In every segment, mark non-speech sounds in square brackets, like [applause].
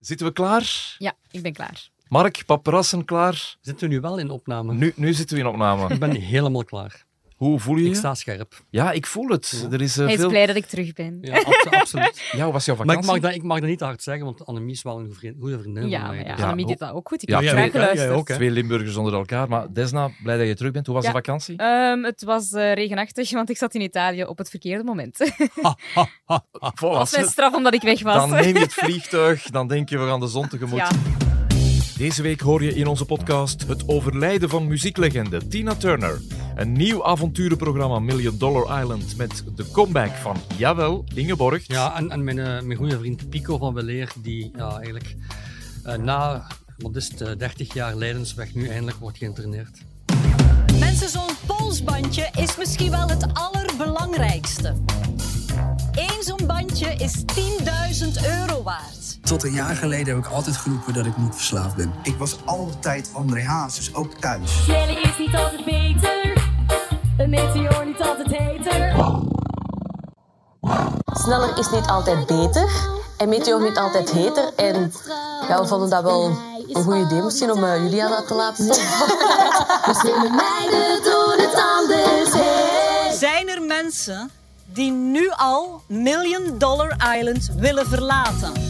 Zitten we klaar? Ja, ik ben klaar. Mark, paparazzen klaar? Zitten we nu wel in opname? Nu, nu zitten we in opname. Ik ben helemaal klaar. Hoe voel je je? Ik sta scherp. Ja, ik voel het. Er is, eh, Hij is veel... blij dat ik terug ben. Ja, abso- [laughs] absoluut. Ja, hoe was jouw Maar vakantie? ik mag, dat, ik mag dat niet te hard zeggen, want Annemie is wel een goede vriendin Ja, van maar ja, Dus- Annemie deed dat ook goed. Ik Ja, heb graag geluisterd. ook? Twee Limburgers onder elkaar. Maar Desna, blij dat je terug bent. Hoe was Ja. de vakantie? Ehm, het was eh, regenachtig, want ik zat in Italië op het verkeerde moment. [laughs] Ha, ha, ha. Dat Voilà, was mijn straf omdat ik weg was. Dan neem je het [laughs] vliegtuig, dan denk je we gaan de zon tegemoet. Deze week hoor je in onze podcast het overlijden van muzieklegende Tina Turner. Een nieuw avonturenprogramma Million Dollar Island met de comeback van, jawel, Ingeborg. Ja, en, en mijn, eh, mijn goede vriend Pico van Weleer, die ja, eigenlijk eh, na, wat is het, eh, 30 jaar lijdensweg nu eindelijk wordt geïnterneerd. Mensen, zo'n polsbandje is misschien wel het allerbelangrijkste. Eén zo'n bandje is 10.000 euro waard. Tot een jaar geleden heb ik altijd geroepen dat ik niet verslaafd ben. Ik was altijd André Hazes, ook thuis. Sneller is niet altijd beter. Een meteor niet altijd heter. Sneller is niet altijd beter en Meteor niet altijd heter. En ja, we vonden dat wel een goed idee misschien om uh, Julia dat te laten zien. [laughs] Slimme meiden doen het anders. Hey. Zijn er mensen die nu al Million Dollar Island willen verlaten?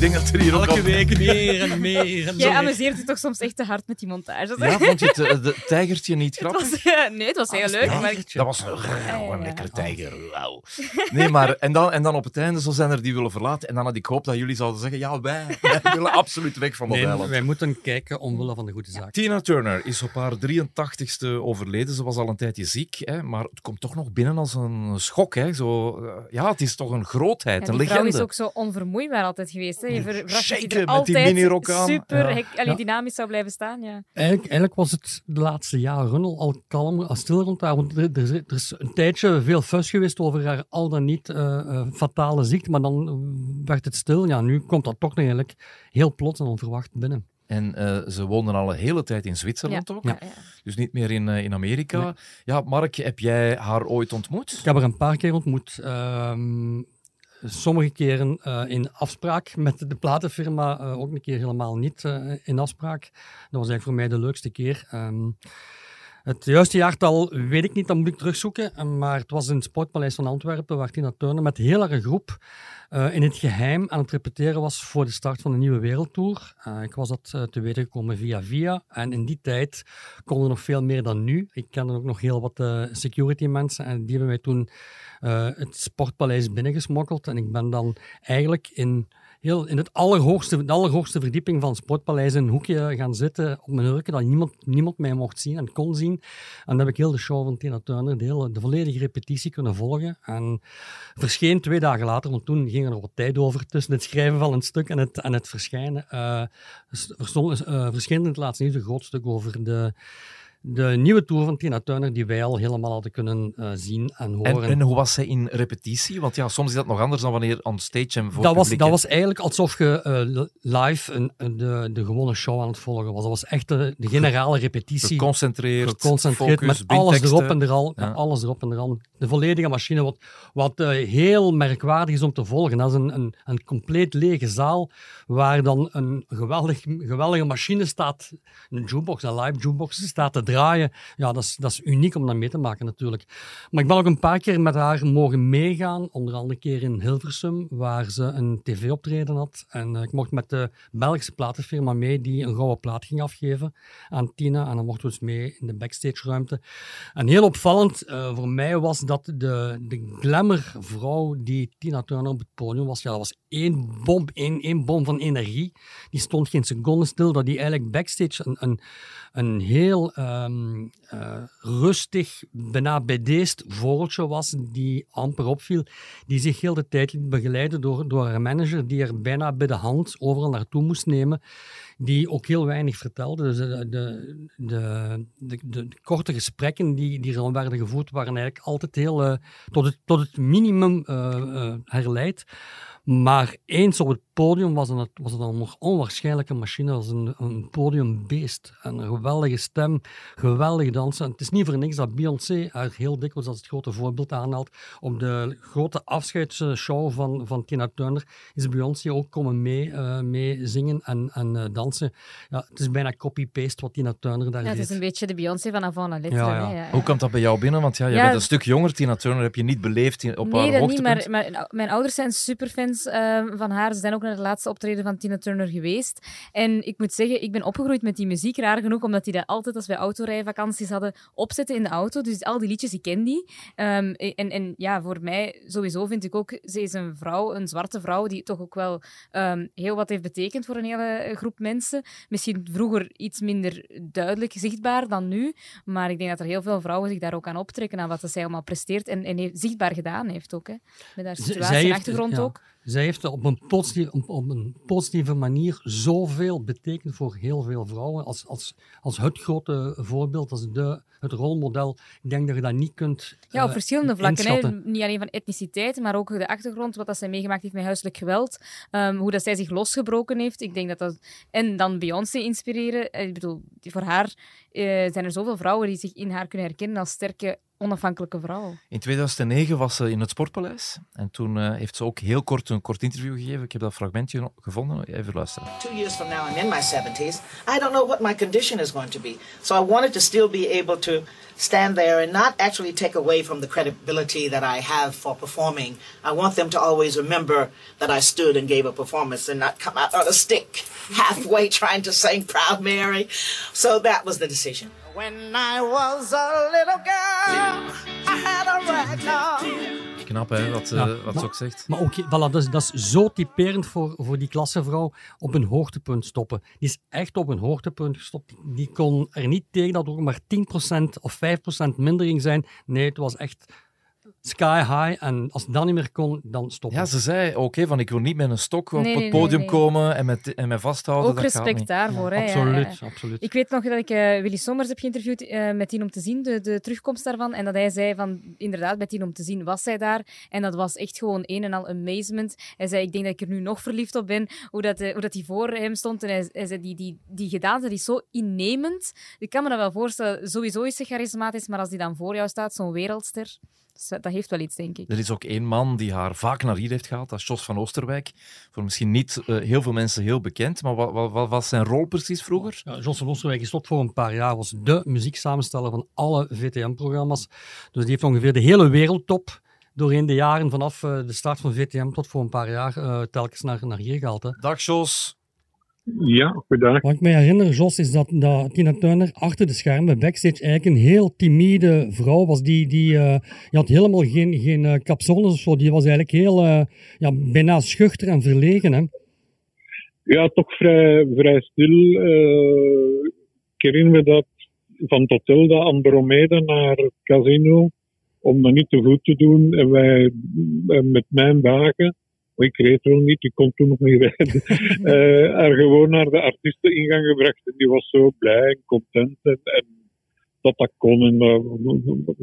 denk dat er hier ook Elke al... week [laughs] meer en meer en Jij amuseert je toch soms echt te hard met die montage. Ja, vond je het eh, de tijgertje niet Het grappig? was, eh, nee, het was heel leuk. Maar Dat was een, ja, een ja. lekkere tijger. Wauw. Nee, maar en dan, en dan op het einde zo zijn er die willen verlaten. En dan had ik gehoopt dat jullie zouden zeggen: ja, wij, [laughs] wij willen absoluut weg van dat Nee, eiland. wij moeten kijken omwille van de goede zaak. Tina Turner is op haar 83ste overleden. Ze was al een tijdje ziek, hè, maar het komt toch nog binnen als een schok. Hè. Zo, eh, ja, het is toch een grootheid, Ja, een legende. is ook zo onvermoeibaar altijd geweest. Hè. Je verwacht dat shaken hij er met die altijd minirok aan. super Ja. allee, dynamisch zou blijven staan. Ja. Eigenlijk, eigenlijk was het de laatste jaren al, al kalm, al stil rond haar. Want er, er, is- er is een tijdje veel fuss geweest over haar al dan niet eh, eh, fatale ziekte. Maar dan werd het stil. Ja, nu komt dat toch nog eigenlijk heel plots en onverwacht binnen. En eh, ze woonden al een hele tijd in Zwitserland ook. Ja. Dus niet meer in, in Amerika. Ja, Mark, heb jij haar ooit ontmoet? Ik heb haar een paar keer ontmoet. Ehm, sommige keren eh, in afspraak met de platenfirma, eh, ook een keer helemaal niet eh, in afspraak. Dat was eigenlijk voor mij de leukste keer. Ehm, het juiste jaartal weet ik niet, dat moet ik terugzoeken. Maar het was in het Sportpaleis van Antwerpen, waar Tina Turner met heel haar groep eh, in het geheim aan het repeteren was voor de start van de nieuwe wereldtour. Eh, ik was dat eh, te weten gekomen via via. En in die tijd konden nog veel meer dan nu. Ik kende ook nog heel wat security mensen en die hebben mij toen het Sportpaleis binnengesmokkeld. En ik ben dan eigenlijk in, heel, in het allerhoogste, de allerhoogste verdieping van het Sportpaleis in een hoekje gaan zitten op mijn hurken, dat niemand, niemand mij mocht zien en kon zien. En dan heb ik heel de show van Tina Turner, de, hele, de volledige repetitie kunnen volgen. En verscheen twee dagen later, want toen ging er nog wat tijd over tussen het schrijven van een stuk en het, en het verschijnen. eh, verscheen in het laatste nieuws een groot stuk over de, de nieuwe tour van Tina Turner, die wij al helemaal hadden kunnen eh, zien en horen. En, en hoe was zij in repetitie? Want ja, soms is dat nog anders dan wanneer on stage en voor dat was, publiek, dat was eigenlijk alsof je eh, live een, een- de, de gewone show aan het volgen was. Dat was echt de, de generale repetitie. geconcentreerd, geconcentreerd focus, met alles erop en eraan. Ja. Met alles erop en eraan. De volledige machine, wat, wat eh, heel merkwaardig is om te volgen. Dat is een, een, een compleet lege zaal waar dan een geweldig, geweldige machine staat, een jukebox, een live jukebox, staat te draaien. Ja, dat is, dat is uniek om dat mee te maken natuurlijk. Maar ik ben ook een paar keer met haar mogen meegaan, onder andere keer in Hilversum, waar ze een tv-optreden had. En eh, ik mocht met de Belgische platenfirma mee, die een gouden plaat ging afgeven aan Tina. En dan mochten we dus mee in de backstage-ruimte. En heel opvallend eh, voor mij was dat de, de glamour-vrouw die Tina Turner op het podium was, ja, dat was één bom, één, één bom van energie. Die stond geen seconde stil, dat die eigenlijk backstage een, een, een heel ehm, eh, rustig, bijna bedeesd vogeltje was, die amper opviel, die zich heel de tijd liet begeleiden door, door haar manager, die er bijna bij de hand overal naartoe moest nemen, die ook heel weinig vertelde. Dus de, de, de, de, de korte gesprekken die, die er dan werden gevoerd, waren eigenlijk altijd heel, eh, tot, het, tot het minimum eh, eh, herleid. Maar eens op het podium was het, was het een nog onwaarschijnlijke machine. was een, een podiumbeest. Een geweldige stem, geweldig dansen. Het is niet voor niks dat Beyoncé haar heel dikwijls als het grote voorbeeld aanhaalt. Op de grote afscheidsshow van, van Tina Turner is Beyoncé ook komen mee, uh, mee zingen en, en uh, dansen. Ja, het is bijna copy-paste wat Tina Turner daar ja, deed. Het is een beetje de Beyoncé van avant la lettre. Ja. Hoe komt dat bij jou binnen? Want ja, je Ja. bent een stuk jonger. Tina Turner heb je niet beleefd op nee, haar dat niet, hoogtepunt. maar, maar mijn ouders zijn superfans eh, van haar. Ze zijn ook naar de laatste optreden van Tina Turner geweest. En ik moet zeggen, ik ben opgegroeid met die muziek, raar genoeg, omdat die dat altijd als wij autorijvakanties hadden opzetten in de auto. Dus al die liedjes, ik ken die. Ehm, en, en ja, voor mij sowieso vind ik ook, ze is een vrouw, een zwarte vrouw, die toch ook wel ehm, heel wat heeft betekend voor een hele groep mensen. Misschien vroeger iets minder duidelijk zichtbaar dan nu. Maar ik denk dat er heel veel vrouwen zich daar ook aan optrekken, aan wat zij allemaal presteert en, en heeft, zichtbaar gedaan heeft ook. Hè. Met haar situatie en achtergrond ja. ook. Zij heeft op een, positieve, op, op een positieve manier zoveel betekend voor heel veel vrouwen. Als, als, als het grote voorbeeld, als de, het rolmodel. Ik denk dat je dat niet kunt. Ja, op eh, verschillende vlakken. Hè. Niet alleen van etniciteit, maar ook de achtergrond, wat dat zij meegemaakt heeft met huiselijk geweld. ehm, hoe dat zij zich losgebroken heeft. Ik denk dat dat... En dan Beyoncé inspireren. Eh, Ik bedoel, voor haar eh, zijn er zoveel vrouwen die zich in haar kunnen herkennen als sterke, onafhankelijke vrouw. In 2009 was ze in het Sportpaleis. En toen eh, heeft ze ook heel kort een kort interview gegeven. Ik heb dat fragmentje gevonden. Even luisteren. Two years from now, I'm in my 70s. I don't know what my condition is going to be. So I wanted to still be able to stand there and not actually take away from the credibility that I have for performing. I want them to always remember that I stood and gave a performance and not come out on a stick [laughs] halfway trying to sing Proud Mary. So that was the decision. When I was a little girl, I had a rag doll. Knap, hè, wat, eh, wat maar- ze ook zegt. Maar ook, voilà, dat, is, dat is zo typerend voor, voor die klassevrouw op een hoogtepunt stoppen. Die is echt op een hoogtepunt gestopt. Die kon er niet tegen dat er ook maar 10% of 5% mindering zijn. Nee, het was echt sky high. En als het dan niet meer kon, dan stoppen. Ja, ze zei ook hè, van ik wil niet met een stok op Nee, het podium nee, nee. komen en met, en met vasthouden. Ook dat respect daarvoor. hè. Absoluut, ja. absoluut. Ik weet nog dat ik eh, Willy Sommers heb geïnterviewd eh, met Tien om te zien, de, de terugkomst daarvan. En dat hij zei van, inderdaad, bij Tien om te zien was zij daar. En dat was echt gewoon een en al amazement. Hij zei, ik denk dat ik er nu nog verliefd op ben, hoe dat, eh, hoe dat hij voor hem stond. En hij, hij zei, die, die, die gedaante die is zo innemend. Ik kan me dat wel voorstellen, sowieso is ze charismatisch, maar als die dan voor jou staat, zo'n wereldster, dat, heeft wel iets, denk ik. Er is ook één man die haar vaak naar hier heeft gehaald, dat is Jos van Oosterwijk. Voor misschien niet eh, heel veel mensen heel bekend, maar wat, wat, wat was zijn rol precies vroeger? Ja, Jos van Oosterwijk is tot voor een paar jaar was de muzieksamensteller van alle VTM-programma's. Dus die heeft ongeveer de hele wereldtop doorheen de jaren vanaf eh, de start van VTM tot voor een paar jaar eh, telkens naar, naar hier gehaald. Hè. Dag Jos. Ja, goedendag. Wat ik me herinner, Jos, is dat, dat Tina Turner achter de schermen, backstage, eigenlijk een heel timide vrouw was. Die, die, eh, die had helemaal geen, geen eh, capsones of zo. Die was eigenlijk heel, eh, ja, bijna schuchter en verlegen. Hè. Ja, toch vrij, vrij stil. ik herinner me dat van dat Andromeda naar het casino, om dat niet te goed te doen, en wij met mijn wagen, ik reed wel niet, ik kon toen nog niet [laughs] rijden, er gewoon naar de artiesteningang gebracht. En die was zo blij en content en, dat dat kon. En,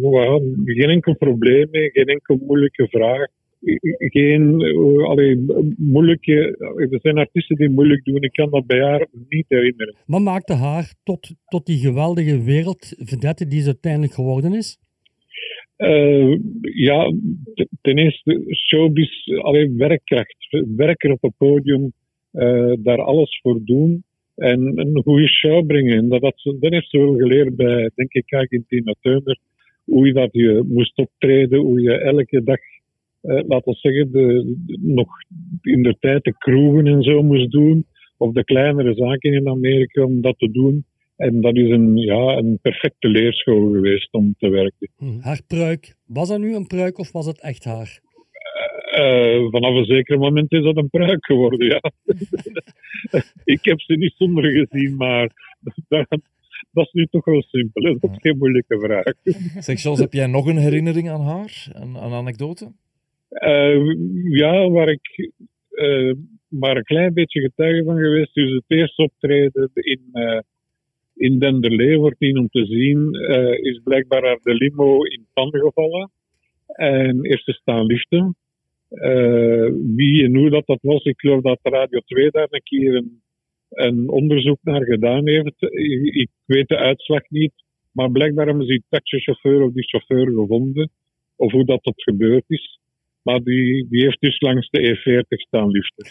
hadden geen enkel probleem mee, geen enkel moeilijke vraag. Geen allee, moeilijke. Er zijn artiesten die moeilijk doen. Ik kan dat bij haar niet herinneren. Wat maakte haar tot, tot die geweldige wereldvedette die ze uiteindelijk geworden is? Eh, ja, ten eerste showbiz, alleen werkkracht. Werken op het podium, eh, daar alles voor doen en een goede show brengen. En dat, dat, dat heeft ze wel geleerd bij, denk ik, Argentina Turner. Hoe je dat je moest optreden, hoe je elke dag, eh, laten we zeggen, de- nog in de tijd de kroegen en zo moest doen. Of de kleinere zaken in Amerika om dat te doen. En dat is een, ja, een perfecte leerschool geweest om te werken. Haar pruik, was dat nu een pruik of was het echt haar? Eh, vanaf een zeker moment is dat een pruik geworden, ja. [laughs] ik heb ze niet zonder gezien, maar dat, dat is nu toch wel simpel. Dat is geen moeilijke vraag. Zeg Jos, heb jij nog een herinnering aan haar? Een, een anekdote? Eh, ja, waar ik eh, maar een klein beetje getuige van geweest is het eerste optreden in, eh in Denderlee, wordt hier om te zien, eh, is blijkbaar de limo in pan gevallen. En eerst staan liften. eh, wie en hoe dat, dat was. Ik geloof dat Radio 2 daar een keer een, onderzoek naar gedaan heeft. Ik, ik weet de uitslag niet, maar blijkbaar hebben ze die taxichauffeur of die chauffeur gevonden, of hoe dat, dat gebeurd is. Maar die, die heeft dus langs de E40 staan liften.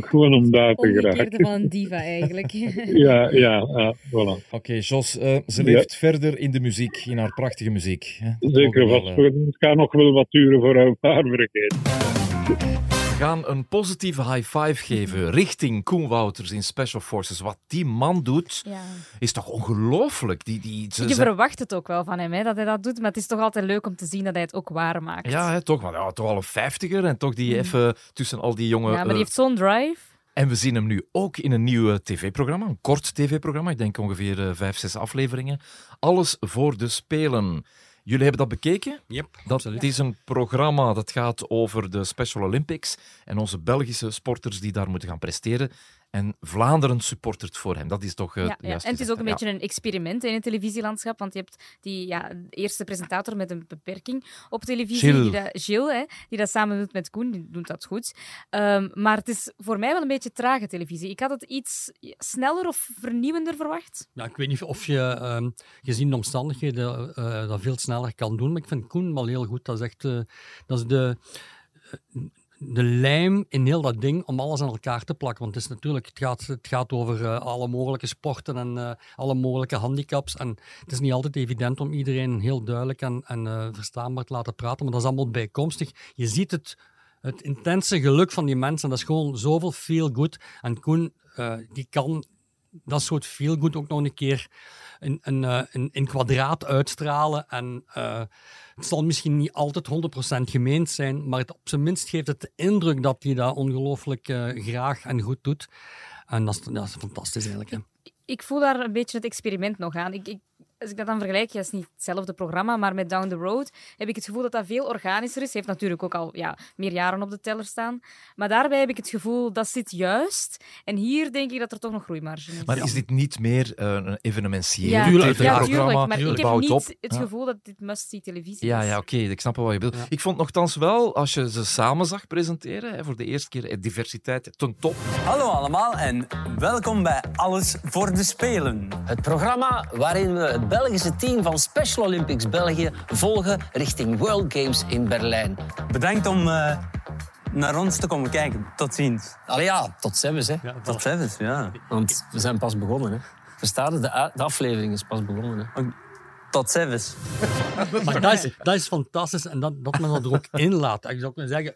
[laughs] Gewoon om daar te geraken. van een diva eigenlijk. [laughs] Ja, ja, ja voilà. Oké, Jos, eh, ze Ja. leeft verder in de muziek, in haar prachtige muziek. Hè? Zeker mogen we wat. wel, eh, Het gaat nog wel wat duren voor een paar vergeten. Gaan een positieve high five geven richting Koen Wouters in Special Forces. Wat die man doet, Ja. is toch ongelooflijk. Die, die, ze- Je verwacht het ook wel van hem, hè, dat hij dat doet. Maar het is toch altijd leuk om te zien dat hij het ook waar maakt. ja, hè, toch, wel, ja, toch al een vijftiger en toch die even tussen al die jonge... Ja, maar eh, die heeft zo'n drive. En we zien hem nu ook in een nieuw tv-programma, een kort tv-programma. Ik denk ongeveer eh, vijf, zes afleveringen. Alles voor de Spelen. Jullie hebben dat bekeken? Yep, Dat absoluut. is een programma dat gaat over de Special Olympics en onze Belgische sporters die daar moeten gaan presteren. En Vlaanderen supportert voor hem. Dat is toch uh, Ja, ja. En het is ook een beetje een experiment in het televisielandschap, want je hebt die ja, eerste presentator met een beperking op televisie, Gilles. die dat, Gilles, hè, die dat samen doet met Koen, die doet dat goed. Ehm, maar het is voor mij wel een beetje trage televisie. Ik had het iets sneller of vernieuwender verwacht. Ja, ik weet niet of je, ehm, gezien de omstandigheden, eh, dat veel sneller kan doen. Maar ik vind Koen wel heel goed. Dat is echt eh, dat is de, de lijm in heel dat ding om alles aan elkaar te plakken. Want het, is natuurlijk, het, gaat, het gaat over eh, alle mogelijke sporten en eh, alle mogelijke handicaps. En het is niet altijd evident om iedereen heel duidelijk en, en eh, verstaanbaar te laten praten. Maar dat is allemaal bijkomstig. Je ziet het, het intense geluk van die mensen. Dat is gewoon zoveel feel good. En Koen, die kan dat soort feel good ook nog een keer in, in, in, in kwadraat uitstralen. En het zal misschien niet altijd 100% gemeend zijn, maar het, op zijn minst geeft het de indruk dat hij dat ongelooflijk eh, graag en goed doet. En dat is, is fantastisch eigenlijk. Hè. Ik voel daar een beetje het experiment nog aan. Ik, als ik dat dan vergelijk, ja, is niet hetzelfde programma, maar met Down the Road heb ik het gevoel dat dat veel organischer is. Hij heeft natuurlijk ook al ja, meer jaren op de teller staan. Maar daarbij heb ik het gevoel, dat zit juist. En hier denk ik dat er toch nog groeimarge is. Maar is dit niet meer eh, een evenementieel ja, Tuurlijk, ja, tuurlijk. Maar ik heb niet op? het Ja. gevoel dat dit must-see televisie Ja, is. ja oké, ik snap wel wat je bedoelt. Ik vond nogthans wel, als je ze samen zag presenteren, hè, voor de eerste keer, eh, diversiteit ten top. Hallo allemaal en welkom bij Alles voor de Spelen. Het programma waarin we het Belgische team van Special Olympics België volgen richting World Games in Berlijn. Bedankt om eh, naar ons te komen kijken. Tot ziens. Allee ja, tot ziens, hè. Tot ziens, ja. Want we zijn pas begonnen, hè. Verstaat het? De, de aflevering is pas begonnen, hè. Tot ziens. Maar dat is, dat is fantastisch en dat, dat men dat er ook in laat. Ik zou kunnen zeggen...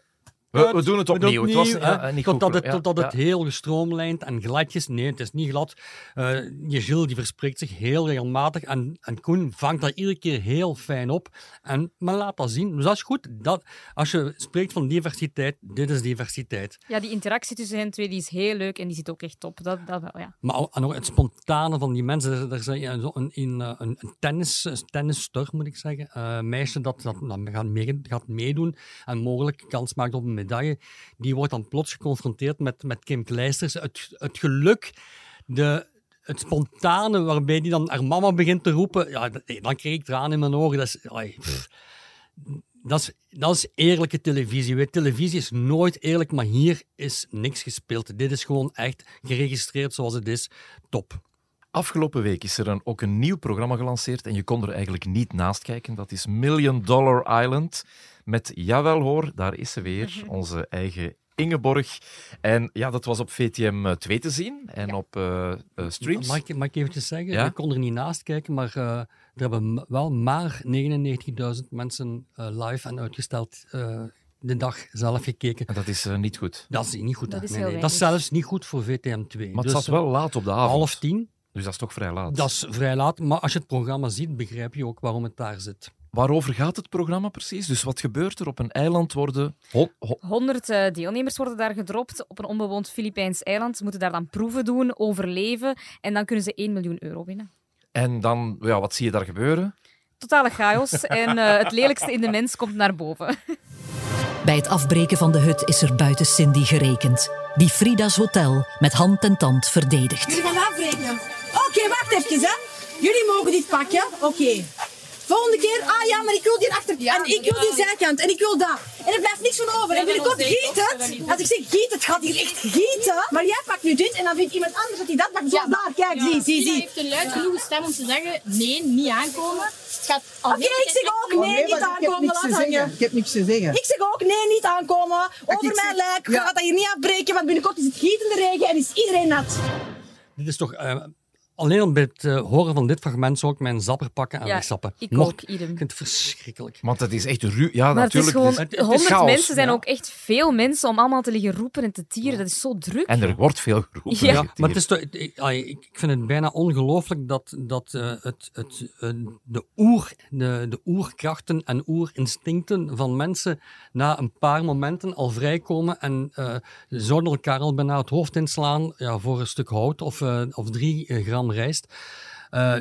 We- we doen het opnieuw. Het was, ja, niet totdat goed, het, ja, totdat het ja. heel gestroomlijnd en gladjes. Nee, het is niet glad. Eh je Gilles die verspreekt zich heel regelmatig en, en Koen vangt dat iedere keer heel fijn op. En men laat dat zien. Dus dat is goed. Dat, als je spreekt van diversiteit, dit is diversiteit. Ja, die interactie tussen hen twee die is heel leuk en die zit ook echt top. Dat, dat wel, ja. Maar ook- en ook het spontane van die mensen. Er, is een, zo een, een, een, een tennis, een tennisster, moet ik zeggen. Eh, meisje dat, dat, dat gaat, mee, gaat meedoen en mogelijk kans maakt op een medaille. Die wordt dan plots geconfronteerd met, met Kim Kleisters. Het, het geluk, de, het spontane waarbij die dan haar mama begint te roepen. Ja, dan kreeg ik tranen in mijn ogen. Dat is, ai, dat is, dat is eerlijke televisie. Weet, televisie is nooit eerlijk, maar hier is niks gespeeld. Dit is gewoon echt geregistreerd zoals het is. Top. Afgelopen week is er een, ook een nieuw programma gelanceerd en je kon er eigenlijk niet naast kijken. Dat is Million Dollar Island met, jawel hoor, daar is ze weer, onze eigen Ingeborg. En ja, dat was op VTM 2 te zien en op eh, eh, streams. Mag ik, mag ik eventjes zeggen? Ja? Ik kon er niet naast kijken, maar eh, er hebben wel maar 99.000 mensen eh, live en uitgesteld eh, de dag zelf gekeken. En dat is eh, niet goed. Dat is niet goed. Dat hè. is nee, heel nee. Dat is zelfs niet goed voor VTM 2. Maar het zat wel laat op de avond. Half tien. Dus dat is toch vrij laat. Dat is vrij laat, maar als je het programma ziet, begrijp je ook waarom het daar zit. Waarover gaat het programma precies? Dus wat gebeurt er? Op een eiland worden... ho- ho- 100 eh, deelnemers worden daar gedropt op een onbewoond Filipijns eiland. Ze moeten daar dan proeven doen, overleven en dan kunnen ze 1 miljoen euro winnen. En dan, ja, wat zie je daar gebeuren? Totale chaos [laughs] en eh, het lelijkste in de mens komt naar boven. Bij het afbreken van de hut is er buiten Cindy gerekend, die Frida's hotel met hand en tand verdedigt. Jullie gaan afrekenen. Oké, wacht even, hè. Jullie mogen dit pakken. Oké. Volgende keer, ah ja, maar ik wil die achter... en ik wil die zijkant. En ik wil dat. En er blijft niks van over. En binnenkort giet het. Als ik zeg giet, het gaat hier echt gieten. Maar jij pakt nu dit en dan vindt iemand anders dat hij dat pakt. Zo daar, kijk, zie, zie, zie. heeft een luid genoeg stem om te zeggen, nee, niet aankomen. Het gaat Oké, ik zeg ook nee, niet aankomen. Laat hangen. Ik heb niks te zeggen. Ik zeg ook nee, niet aankomen. Over mijn zeg- lijk. Ja. Gaat dat hier niet afbreken, want binnenkort is het gietende regen en is iedereen nat. Dit is toch... eh, alleen om bij het eh, horen van dit fragment zou ik mijn zapper pakken en Ja, wegsappen. ik Nog- ook, idem. Ik vind het verschrikkelijk. Want het is echt ru... Ja, Maar het is natuurlijk. gewoon, het is- het is 100 chaos, mensen zijn ja. ook echt veel mensen om allemaal te liggen roepen en te tieren. Dat is zo druk. En er wordt veel geroepen. Ja. Ja, maar het is toch, ik, ik vind het bijna ongelooflijk dat, dat eh, het, het, eh, de, oer, de, de oerkrachten en oerinstincten van mensen na een paar momenten al vrijkomen en eh zouden elkaar al bijna het hoofd inslaan ja, voor een stuk hout of, eh, of drie eh, rijst. Eh,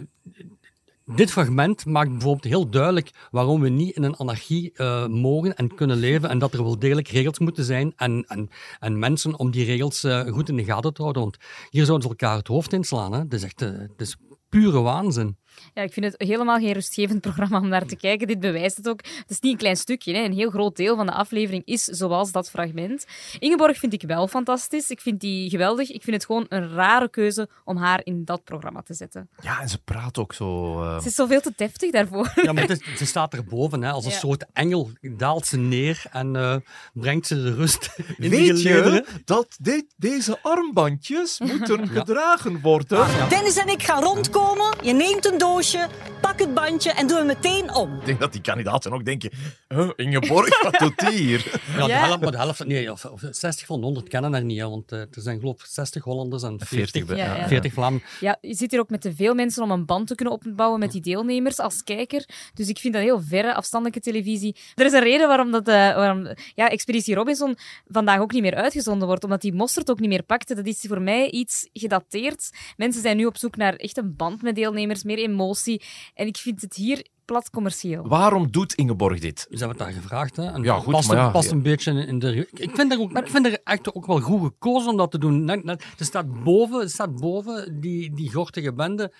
dit fragment maakt bijvoorbeeld heel duidelijk waarom we niet in een anarchie eh, mogen en kunnen leven en dat er wel degelijk regels moeten zijn en, en, en mensen om die regels eh, goed in de gaten te houden. Want hier zouden ze elkaar het hoofd inslaan. Hè? Dat is echt het is pure waanzin. Ja, ik vind het helemaal geen rustgevend [laughs] programma om naar te kijken. Dit bewijst het ook. Het is niet een klein stukje. Hè. Een heel groot deel van de aflevering is zoals dat fragment. Ingeborg vind ik wel fantastisch. Ik vind die geweldig. Ik vind het gewoon een rare keuze om haar in dat programma te zetten. Ja, en ze praat ook zo... eh, Ze is zoveel te deftig daarvoor. Ja, maar is- ze staat erboven hè, als een Ja. soort engel. Daalt ze neer en eh, brengt ze de rust [laughs] in die Weet je dat dit, deze armbandjes moeten [laughs] gedragen worden? Dennis en ik gaan rondkomen. Je neemt een doosje, pak het bandje en doe hem meteen om. Ik denk dat die kandidaten ook denken... "Huh, Ingeborg, [laughs] wat doet die hier? Ja, de Ja. helft, maar de helft, nee, of, of 60 van de 100 kennen haar niet, hè, want eh, er zijn geloof ik 60 Hollanders en 40, 40, Ja, ja. 40 Vlamingen. Ja, je zit hier ook met te veel mensen om een band te kunnen opbouwen met die deelnemers als kijker. Dus ik vind dat heel verre, afstandelijke televisie. Er is een reden waarom, dat, eh, waarom ja, Expeditie Robinson vandaag ook niet meer uitgezonden wordt, omdat die mosterd ook niet meer pakte. Dat is voor mij iets gedateerd. Mensen zijn nu op zoek naar echt een band met deelnemers, meer emotie. En ik vind het hier plat commercieel. Waarom doet Ingeborg dit? Ze hebben het daar gevraagd. Hè? En Ja, goed, past, maar ja, past ja. een beetje in- de... Ik vind, er ook, ik vind er echt ook wel goed gekozen om dat te doen. Net, net, er staat boven, staat boven die, die gortige bende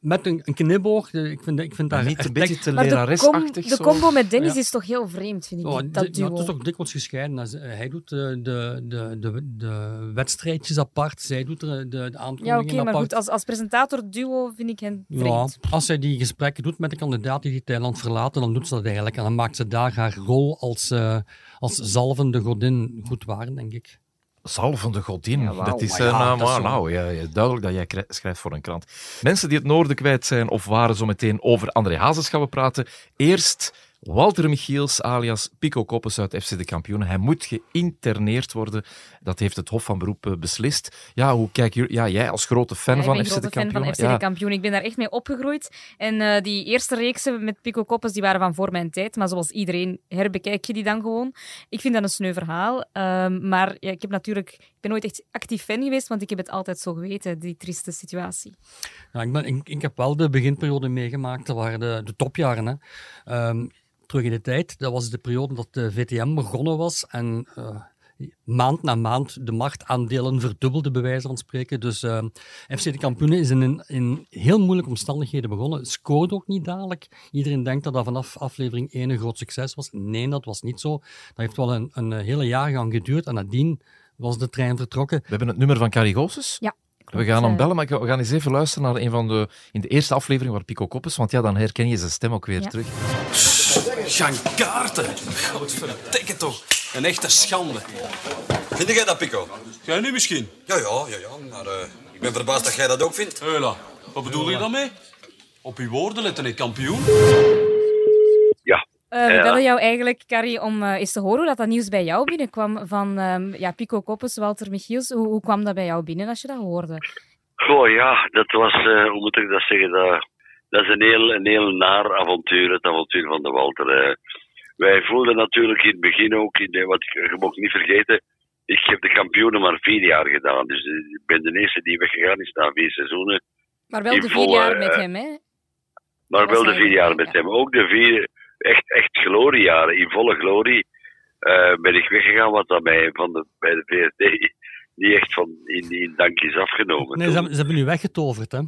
met een, een knipoog. Ik vind, ik vind daar niet een beetje te de, com- leraresachtig de zo? combo met Dennis Ja. is toch heel vreemd, vind ik. Ja, die- dat ja, duo. het is toch dikwijls gescheiden. Als, eh, Hij doet de, de, de, de, de wedstrijdjes apart, zij doet de, de, de ja, aankondigingen oké, maar apart. goed, als, als presentator duo vind ik hen Ja, vreemd. als zij die gesprekken doet met de kandidaten die Thailand verlaten, dan doet ze dat eigenlijk. En dan maakt ze daar haar rol als, eh, als zalvende godin goed waar, denk ik. Zalvende godin. Ja, wauw. dat is, Maar eh, ja, nou, dat is maar zo. nou, ja, ja, duidelijk dat jij schrijft voor een krant. Mensen die het noorden kwijt zijn of waren, zo meteen over André Hazes gaan we praten. Eerst Walter Michiels, alias Pico Koppes uit FC de Kampioenen. Hij moet geïnterneerd worden. Dat heeft het Hof van Beroep eh, beslist. Ja, hoe kijk je, ja, jij als grote fan Ja, ik van ben FC grote de fan Kampioenen. van FC ja. de Kampioen. Ik ben daar echt mee opgegroeid. En eh, die eerste reeksen met Pico Koppes, die waren van voor mijn tijd. Maar zoals iedereen herbekijk je die dan gewoon. Ik vind dat een sneu verhaal. Ehm, maar ja, ik heb natuurlijk... Ik ben nooit echt actief fan geweest, want ik heb het altijd zo geweten, die trieste situatie. Ja, ik, ben, ik, ik heb wel de beginperiode meegemaakt. Dat waren de, de topjaren. Hè. Ehm, terug in de tijd, dat was de periode dat de VTM begonnen was. En eh, maand na maand de marktaandelen verdubbelden, bij wijze van spreken. Dus ehm, FC de Kampioenen is in, in, heel moeilijke omstandigheden begonnen. Scoorde ook niet dadelijk. Iedereen denkt dat dat vanaf aflevering 1 een groot succes was. Nee, dat was niet zo. Dat heeft wel een, een hele jaargang geduurd. En nadien was de trein vertrokken. We hebben het nummer van Carrie Goossens. Ja. We gaan hem Eh, bellen, maar we gaan eens even luisteren naar een van de... In de eerste aflevering waar Pico Koppes, want ja, dan herken je zijn stem ook weer Ja. terug. Jean Kaarten. Godverdikke toch. Een echte schande. Vind jij dat, Pico? Jij nu misschien? Ja, ja, ja, ja. Maar eh, ik ben verbaasd dat jij dat ook vindt. Heula, wat bedoel je daarmee? Op uw woorden letten, ik kampioen. Eh, we Ja. bellen jou eigenlijk, Carrie, om eh, eens te horen hoe dat, dat nieuws bij jou binnenkwam van ehm, ja, Pico Koppes, Walter Michiels. Hoe, hoe kwam dat bij jou binnen als je dat hoorde? Goh, ja, dat was, eh, hoe moet ik dat zeggen, dat, dat is een heel, een heel naar avontuur, het avontuur van de Walter. wij voelden natuurlijk in het begin ook, in de, wat ik, je mag niet vergeten, ik heb de kampioenen maar vier jaar gedaan. Dus eh, ik ben de eerste die weggegaan is na vier seizoenen. Maar wel de vier volle, jaar met eh, hem, hè? Maar wel de vier jaar met hem. Ook de vier echt, echt gloriejaren, in volle glorie, eh, ben ik weggegaan, wat dat mij van de, bij de VRT niet echt van in, in dank is afgenomen. Nee, ze hebben, ze hebben nu weggetoverd, hè?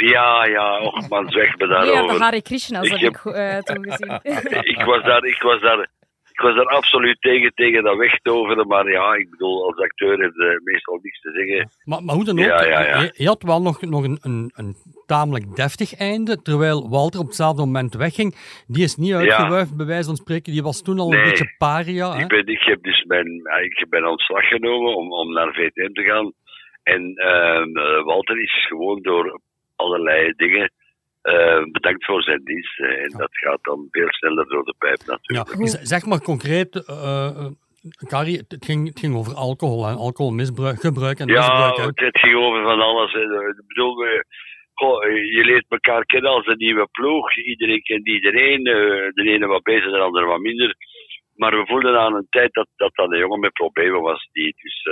Ja, ja, och man, zeg me Nee, had de daarover. Hare Krishna's, Ik heb ik eh, toen gezien. [laughs] ik was daar, ik was daar, ik was er absoluut tegen, tegen dat wegtoveren. Maar ja, ik bedoel, als acteur heb je meestal niks te zeggen. Maar, maar hoe dan ook, Ja, ja, ja. Je, je had wel nog, nog een, een, een tamelijk deftig einde, terwijl Walter op hetzelfde moment wegging. Die is niet uitgewuifd, bij wijze van spreken. Die was toen al een beetje paria. Hè? Ik, ben, ik heb dus mijn, ja, ik ben ontslag genomen om, om naar VTM te gaan. En ehm, eh, Walter is gewoon door allerlei dingen eh, bedankt voor zijn dienst. eh, en dat gaat dan veel sneller door de pijp Ja, natuurlijk. z- zeg maar concreet, eh, Carrie, het ging, het ging over alcohol en alcoholmisbruik gebruik en Ja, misbruik. hè. het, het ging over van alles. Ik bedoel, goh, je leert elkaar kennen als een nieuwe ploeg. Iedereen kent iedereen. de ene wat beter, de andere wat minder. Maar we voelden aan een tijd dat dat, dat een jongen met problemen was. Die dus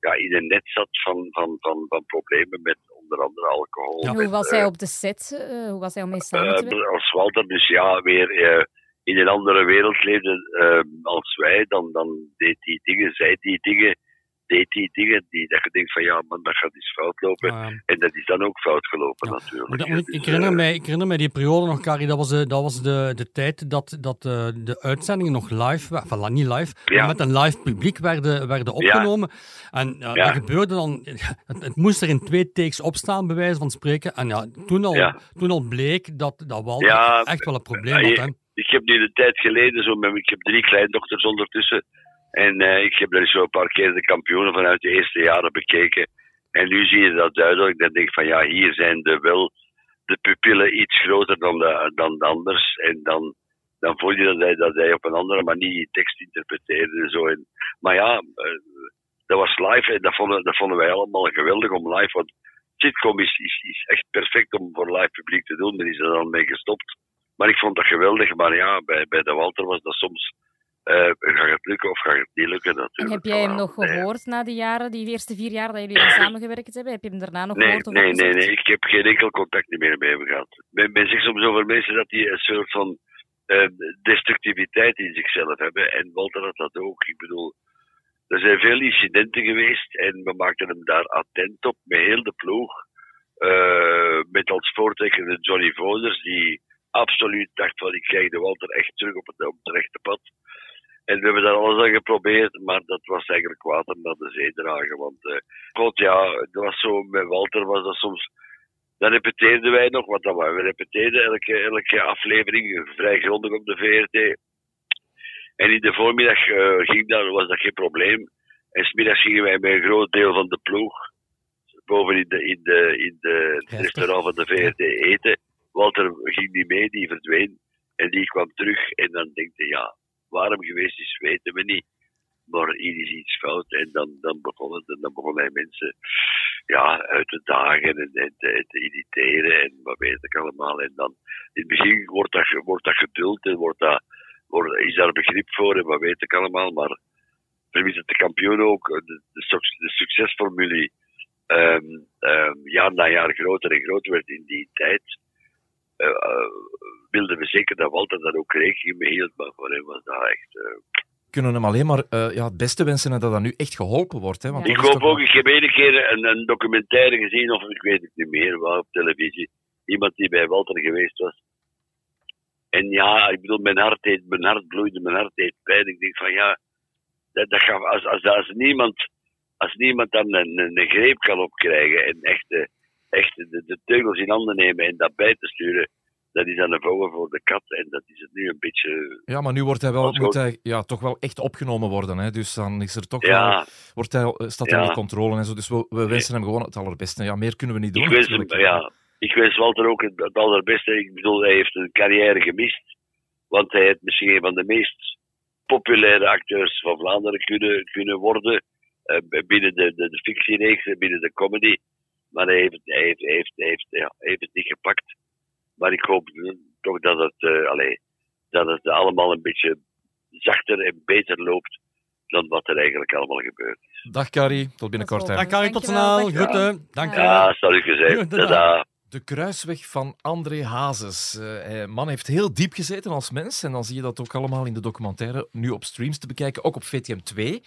ja, in een net zat van, van, van, van problemen met onder andere alcohol. En hoe was eh, hij op de set? Eh, hoe was hij om mee samen te eh, werken? als Walter dus ja, weer eh, in een andere wereld leefde eh, als wij, dan, dan deed hij dingen, zei die dingen, deed hij dingen die dat je denkt van ja, man, dat gaat iets fout lopen. En dat is dan ook fout gelopen natuurlijk. Ik, Dus, ik, herinner eh, mij, ik herinner mij die periode nog, Carrie, dat was, de, dat was de, de tijd dat, dat eh, de uitzendingen nog live, enfin, niet live, Ja. maar met een live publiek werden, werden opgenomen. En ja, Ja. dat gebeurde dan, [laughs] het, het moest er in twee takes opstaan, bij wijze van spreken. En ja, toen al, toen al bleek dat, dat Walter echt wel een probleem had. Hè. Ik heb nu de tijd geleden, zo met, ik heb drie kleindochters ondertussen. En eh, ik heb er zo een paar keer de kampioenen vanuit de eerste jaren bekeken. En nu zie je dat duidelijk. Dan denk ik van ja, hier zijn de wel de pupillen iets groter dan de, dan de anders. En dan, dan voel je dat hij, dat hij op een andere manier tekst interpreteerde. Zo. En, maar ja, eh, dat was live en dat vonden, dat wij allemaal geweldig om live. Want sitcom is, is, is echt perfect om voor live publiek te doen. Daar is er dan mee gestopt. Maar ik vond dat geweldig. Maar ja, bij, bij de Walter was dat soms. Eh gaat het lukken of gaat het niet lukken En heb jij hem nog nee. gehoord na die jaren, die eerste vier jaar dat jullie [clears throat] samengewerkt hebben? Heb je hem daarna nog Nee, gehoord? of nee, nee, nee. Ik heb geen enkel contact meer met hem gehad. Men, men zegt soms over mensen dat die een soort van eh, destructiviteit in zichzelf hebben. En Walter had dat ook. Ik bedoel, er zijn veel incidenten geweest en we maakten hem daar attent op met heel de ploeg. Eh, met als voortrekker de Johnny Voders, die absoluut dacht van ik krijg de Walter echt terug op het, op het rechte pad. En we hebben daar alles aan geprobeerd, maar dat was eigenlijk water naar de zee dragen. Want eh, god ja, dat was zo, met Walter was dat soms... Dan repeteerden wij nog, want dat, we repeteerden elke, elke aflevering vrij grondig op de VRT. En in de voormiddag eh, ging dat, was dat geen probleem. En smiddags gingen wij met een groot deel van de ploeg boven in de, in de, in de het restaurant van de VRT eten. Walter ging niet mee, die verdween. En die kwam terug en dan denk je, ja, waarom geweest is, weten we niet. Maar hier is iets fout. En dan, dan, begon het, en dan begonnen hij mensen ja, uit te dagen en, en te, te irriteren en wat weet ik allemaal. En dan in het begin wordt dat, wordt dat geduld en wordt dat, wordt, is daar begrip voor en wat weet ik allemaal. Maar vermits de kampioen ook, de, de, suc- de succesformule ehm, jaar na jaar groter en groter werd in die tijd, wilden we zeker dat Walter daar ook rekening mee hield. Maar voor hem was dat echt... eh, kunnen hem alleen maar eh, ja, het beste wensen en dat dat nu echt geholpen wordt. Hè, want Ik dat hoop ook, ik heb ene keer een, een documentaire gezien, of ik weet het niet meer, waar op televisie. Iemand die bij Walter geweest was. En ja, ik bedoel, mijn hart, deed, mijn hart bloeide, mijn hart deed pijn. Ik denk van ja, dat, dat gaat, als, als, als, niemand, als niemand dan een, een, een greep kan opkrijgen en echt, eh, echt de, de teugels in handen nemen en dat bij te sturen, dat is dan een vouwen voor de kat. En dat is het nu een beetje... Ja, maar nu wordt hij wel, moet hij ja, toch wel echt opgenomen worden. Hè? Dus dan is er toch Ja. wel, wordt hij, eh, staat hij Ja. onder controle en zo. Dus we, we wensen hem gewoon het allerbeste. Ja, meer kunnen we niet doen. Ik wens, hem, ja, ik wens Walter ook het, het allerbeste. Ik bedoel, hij heeft een carrière gemist. Want hij heeft misschien een van de meest populaire acteurs van Vlaanderen kunnen, kunnen worden. eh, binnen de, de, de fictiereeks, en binnen de comedy. Maar hij heeft, hij heeft, heeft, heeft, ja, hij heeft het niet gepakt. Maar ik hoop toch dat het, eh, allee, dat het allemaal een beetje zachter en beter loopt dan wat er eigenlijk allemaal gebeurt. Dag Carrie, tot binnenkort. hè. Dag Carrie, tot snel. Groeten. Dank je. Ja, zal ik gezegd. Goed, tada. De kruisweg van André Hazes. Hij- man heeft heel diep gezeten als mens. En dan zie je dat ook allemaal in de documentaire nu op streams te bekijken. Ook op VTM2.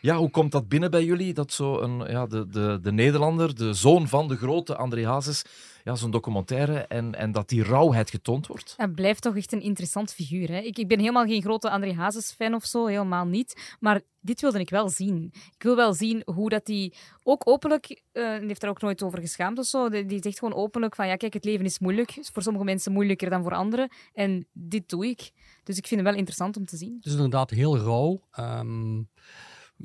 Ja, hoe komt dat binnen bij jullie? Dat zo een, ja, de, de, de Nederlander, de zoon van de grote André Hazes, ja, zo'n documentaire en, en dat die rauwheid getoond wordt? Hij blijft toch echt een interessant figuur. Hè? Ik, ik ben helemaal geen grote André Hazes-fan of zo, helemaal niet. Maar dit wilde ik wel zien. Ik wil wel zien hoe dat hij ook openlijk, uh, heeft er ook nooit over geschaamd of zo, die, die zegt gewoon openlijk van ja, kijk, het leven is moeilijk. Is voor sommige mensen moeilijker dan voor anderen. En dit doe ik. Dus ik vind het wel interessant om te zien. Het is inderdaad heel rauw. Ehm,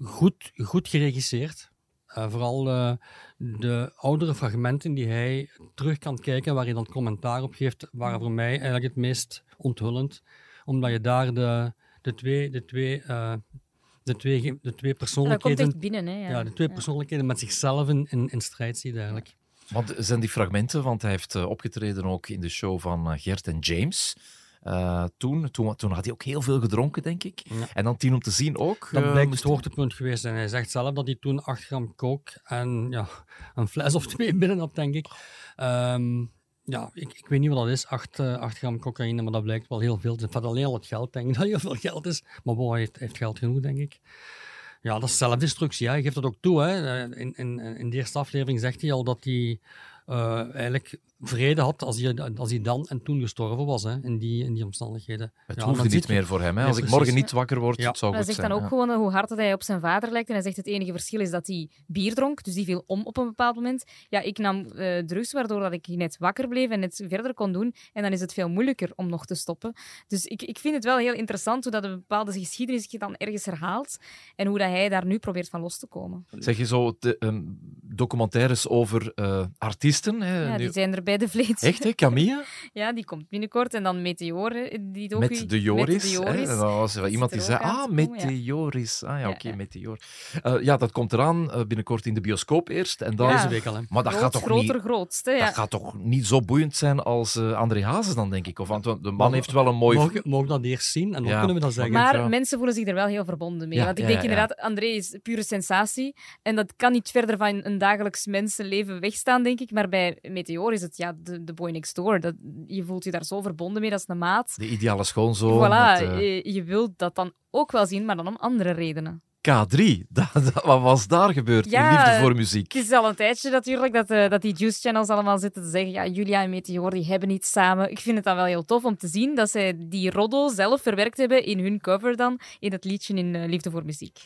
goed, goed geregisseerd. Uh, vooral uh, de oudere fragmenten die hij terug kan kijken, waar hij dan commentaar op geeft, waren voor mij eigenlijk het meest onthullend. Omdat je daar de, de twee, de twee, uh, de twee, de twee persoonlijkheden... Ja, binnen, hè, ja. ja. de twee persoonlijkheden met zichzelf in, in, in strijd ziet eigenlijk. Want zijn die fragmenten, want hij heeft opgetreden ook in de show van Gert en James... Uh, toen, toen, toen had hij ook heel veel gedronken, denk ik. Ja. En dan tien om te zien ook. Dat uh, blijkt het hoogtepunt geweest. En hij zegt zelf dat hij toen 8 gram kook en ja, een fles of twee binnen had, denk ik. Um, ja, ik, ik, weet niet wat dat is, 8, uh, 8 gram cocaïne, maar dat blijkt wel heel veel. Het alleen al het geld, denk ik [laughs] dat heel veel geld is. Maar bon, hij heeft, heeft geld genoeg, denk ik. Ja, dat is zelfdestructie. Hè. Hij geeft dat ook toe. Hè. In, in, in de eerste aflevering zegt hij al dat hij uh, eigenlijk vrede had als hij, als hij dan en toen gestorven was, hè, in, die, in die omstandigheden. Het ja, hoeft niet meer voor hem. Hè. Als ik morgen niet wakker word, ja. het zou hij zegt zijn. dan ook gewoon hoe hard hij op zijn vader lijkt. En hij zegt het enige verschil is dat hij bier dronk, dus die viel om op een bepaald moment. Ja, ik nam uh, drugs, waardoor dat ik net wakker bleef en net verder kon doen. En dan is het veel moeilijker om nog te stoppen. Dus ik, ik vind het wel heel interessant hoe dat een bepaalde geschiedenis zich dan ergens herhaalt en hoe dat hij daar nu probeert van los te komen. Zeg je zo de, um, documentaires over uh, artiesten? Hè? Ja, die zijn er bij de vleet. Echt, hè? Camilla? [laughs] ja, die komt binnenkort. En dan Meteor, die docu, met de Joris. Met de Joris. Hè? Dat was wel iemand die zei, ah, Meteoris. Ah ja, oké, okay. Meteor. Uh, ja, dat komt eraan uh, binnenkort in de bioscoop eerst. En dan... Deze week al, hè. Maar dat Groot, gaat toch groter, niet... grootste, ja. Dat gaat toch niet zo boeiend zijn als uh, André Hazes dan, denk ik? Of, want de man heeft wel een mooi... Mogen, mogen dat eerst zien en dan ja. kunnen we dat zeggen. Maar ja. mensen voelen zich er wel heel verbonden mee. want ik denk inderdaad, André is pure sensatie. En dat kan niet verder van een dagelijks mensenleven wegstaan, denk ik. Maar bij Meteor is het ja, de, de boy next door. Dat, je voelt je daar zo verbonden mee, dat is een maat. De ideale schoonzoon. Voilà, met, uh... je, je wilt dat dan ook wel zien, maar dan om andere redenen. K3, [laughs] dat, dat, wat was daar gebeurd ja, in Liefde voor Muziek? Het is al een tijdje natuurlijk dat, uh, dat die Juice Channels allemaal zitten te zeggen ja, Julia en Meteor die hebben iets samen. Ik vind het dan wel heel tof om te zien dat zij die roddel zelf verwerkt hebben in hun cover dan, in het liedje in uh, Liefde voor Muziek.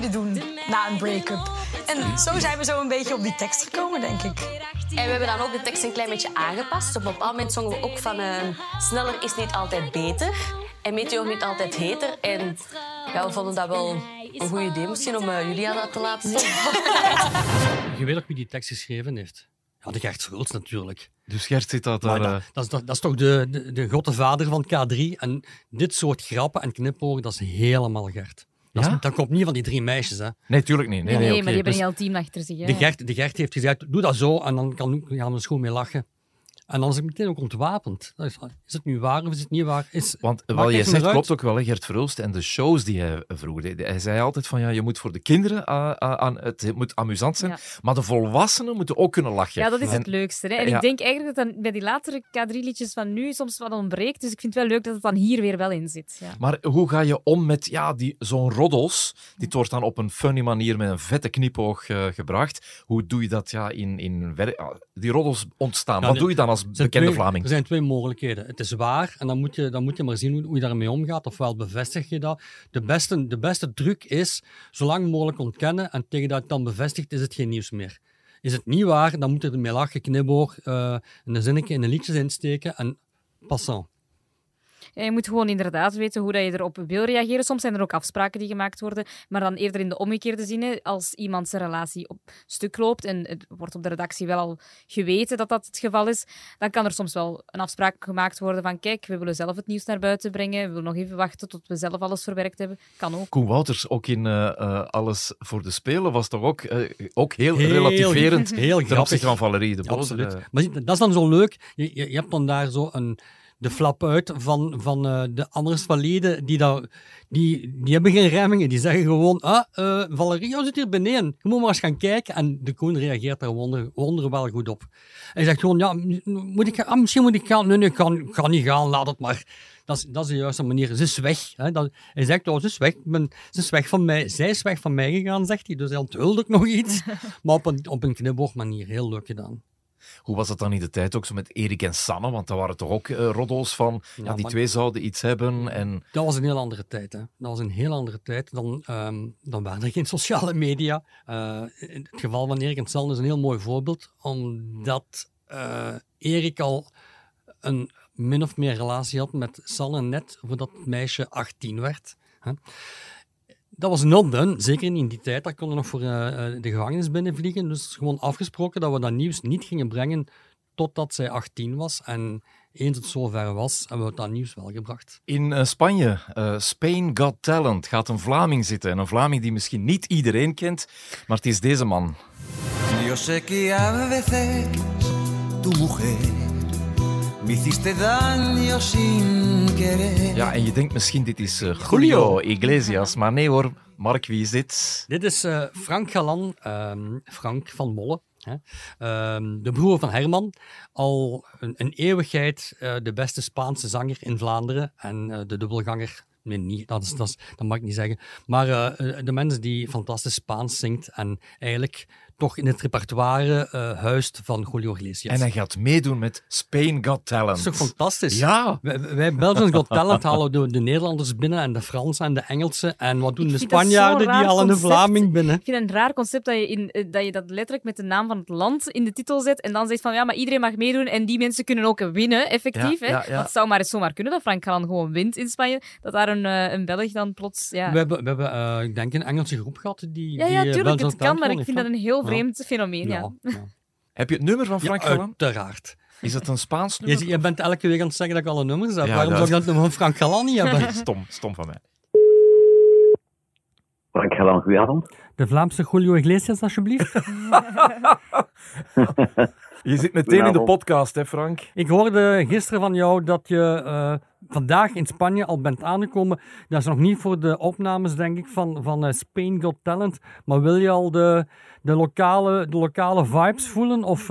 Doen na een break-up. En zo zijn we zo een beetje op die tekst gekomen, denk ik. En we hebben dan ook de tekst een klein beetje aangepast. Op een bepaald moment zongen we ook van uh, sneller is niet altijd beter. En meteor niet altijd heter. En ja, we vonden dat wel een goed idee misschien om uh, Julia dat te laten zien. [laughs] Je weet ook wie die tekst geschreven heeft. Ja, de Gert Schultz natuurlijk. Dus Gert zit dat daar... Dat, uh... dat, is, dat, dat, is toch de, de, de grote vader van K3. En dit soort grappen en knipogen, dat is helemaal Gert. Dat, ja? is, dat komt niet van die drie meisjes. Hè. Nee, tuurlijk niet. Nee, nee, nee, nee okay. maar die hebben dus... een heel team achter zich. Hè? De, Gert, de Gert heeft gezegd, doe dat zo en dan kan, gaan we er schoon mee lachen. En dan is ik meteen ook ontwapend. Is, is het nu waar of is het niet waar? Is, Want wat jij zegt klopt ook wel, hè, Gert Verhulst. En de shows die hij vroeg, hij zei altijd van ja, je moet voor de kinderen, uh, uh, aan, het moet amusant zijn, ja. maar de volwassenen moeten ook kunnen lachen. Ja, dat is en, het leukste. Hè? En ja. ik denk eigenlijk dat dan bij die latere K3-liedjes van nu soms wat ontbreekt. Dus ik vind het wel leuk dat het dan hier weer wel in zit. Ja. Maar hoe ga je om met ja, die, zo'n roddels? Dit wordt dan op een funny manier met een vette knipoog uh, gebracht. Hoe doe je dat ja, in, in die roddels ontstaan? Wat doe je dan als bekende twee, Vlaming? Er zijn twee mogelijkheden. Het is waar en dan moet je, dan moet je maar zien hoe, hoe je daarmee omgaat. Ofwel bevestig je dat. De beste, de beste truc is zo lang mogelijk ontkennen en tegen dat het dan bevestigt is het geen nieuws meer. Is het niet waar, dan moet je ermee lachen, kniboog, uh, een zinnetje in een liedje insteken en passant. Ja, je moet gewoon inderdaad weten hoe dat je erop wil reageren. Soms zijn er ook afspraken die gemaakt worden, maar dan eerder in de omgekeerde zin. Als iemand zijn relatie op stuk loopt en het wordt op de redactie wel al geweten dat dat het geval is, dan kan er soms wel een afspraak gemaakt worden van kijk, we willen zelf het nieuws naar buiten brengen, we willen nog even wachten tot we zelf alles verwerkt hebben. Kan ook. Koen Wouters, ook in uh, uh, Alles voor de Spelen, was toch ook, uh, ook heel, heel relativerend [laughs] heel ten opzichte van Valerie de. Absoluut. Maar dat is dan zo leuk. Je, je, je hebt dan daar zo een de flap uit van, van eh, de anders van leden. Die, daar, die, die hebben geen remmingen. Die zeggen gewoon, ah, eh Valerio zit hier beneden. Je moet maar eens gaan kijken. En de koen reageert daar wonder, wonder wel goed op. Hij zegt gewoon, ja, moet ik, ah, misschien moet ik gaan. Nee, nee, ik kan, kan niet gaan, laat het maar. Dat is, dat is de juiste manier. Ze is weg. Hè. Dat, hij zegt, oh, ze is weg. Ben- ze is weg van mij. Zij is weg van mij gegaan, zegt hij. Dus hij onthulde nog iets. [laughs] maar op een, op een manier. Heel leuk gedaan. Hoe was het dan in de tijd ook zo met Erik en Sanne? Want daar waren toch ook eh, roddels van, ja, Ja, die twee zouden iets hebben. En Dat was een heel andere tijd. Hè. Dat was een heel andere tijd. Dan, ehm, dan waren er geen [laughs] sociale media. Eh, in het geval van Erik en San is een heel mooi voorbeeld, omdat eh, Erik al een min of meer relatie had met Sanne net voordat het meisje 18 werd. Hè. Dat was not done, zeker niet in die tijd. Daar konden we nog voor eh, eh, de gevangenis binnenvliegen. Dus gewoon afgesproken dat we dat nieuws niet gingen brengen totdat zij 18 was. En eens het zover was, hebben we dat nieuws wel gebracht. in eh, Spanje, eh, Spain Got Talent, gaat een Vlaming zitten. En een Vlaming die misschien niet iedereen kent, maar het is deze man. Yo sé que a veces tu mujer me hiciste daño sin querer. Ja, en je denkt misschien dit is eh, Julio Iglesias, maar nee hoor. Mark, wie is dit? Dit is eh, Frank Galan, ehm, Frank van Molle. Hè? Ehm, de broer van Herman. Al een, een eeuwigheid eh, de beste Spaanse zanger in Vlaanderen. En eh, de dubbelganger. Nee, niet, dat, is, dat, is, dat mag ik niet zeggen. Maar de mens die fantastisch Spaans zingt. En eigenlijk toch in het repertoire eh, huist van Julio Iglesias. En hij gaat meedoen met Spain Got Talent. Dat is toch fantastisch? Ja. Wij, wij Belgians Got Talent halen de, de Nederlanders binnen en de Fransen en de Engelsen. En wat doen Ik de dat Spanjaarden? Die halen de. Vlaming binnen. Ik vind het een raar concept dat je, in, eh, dat je dat letterlijk met de naam van het land in de titel zet en dan zegt van ja, maar iedereen mag meedoen en die mensen kunnen ook winnen, effectief. Ja, hè? ja, ja. Want het zou maar eens zomaar kunnen dat Frank Galan gewoon wint in Spanje, dat daar een, eh, een Belg dan plots... Ja, We hebben, we hebben eh, ik denk, een Engelse groep gehad die. ja, die, ja eh, tuurlijk, het kan, maar ik vind dat een heel. Vreemd fenomeen. Ja. Heb je het nummer van Frank Ja? Uiteraard. Is het een Spaans Je, nummer? je bent elke week aan het zeggen dat ik alle nummers heb. Ja, Waarom dat- zou ik dat nummer van Frank Galan niet hebben? [laughs] stom, stom van mij. Frank Galan, goedenavond. De Vlaamse Julio Iglesias, alsjeblieft. [laughs] [laughs] Je zit meteen in de podcast, hè Frank? Ik hoorde gisteren van jou dat je eh, vandaag in Spanje al bent aangekomen. Dat is nog niet voor de opnames, denk ik, van, van eh, Spain Got Talent. Maar wil je al de, de, lokale, de lokale vibes voelen? Of,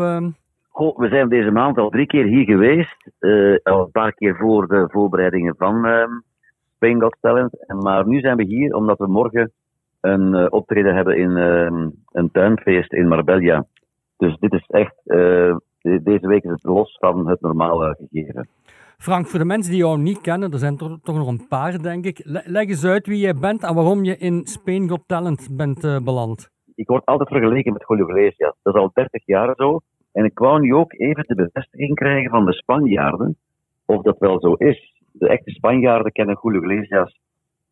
Goh, we zijn deze maand al drie keer hier geweest. eh, al een paar keer voor de voorbereidingen van ehm Spain Got Talent. En, maar nu zijn we hier omdat we morgen een eh, optreden hebben in ehm, een tuinfeest in Marbella. Dus dit is echt, de- deze week is het los van het normale gegeven. Frank, voor de mensen die jou niet kennen, er zijn toch, toch nog een paar, denk ik. Le- leg eens uit wie jij bent en waarom je in Spain Got Talent bent eh, beland. ik word altijd vergeleken met Julio Iglesias. Dat is al 30 jaar zo. En ik wou nu ook even de bevestiging krijgen van de Spanjaarden of dat wel zo is. De echte Spanjaarden kennen Julio Iglesias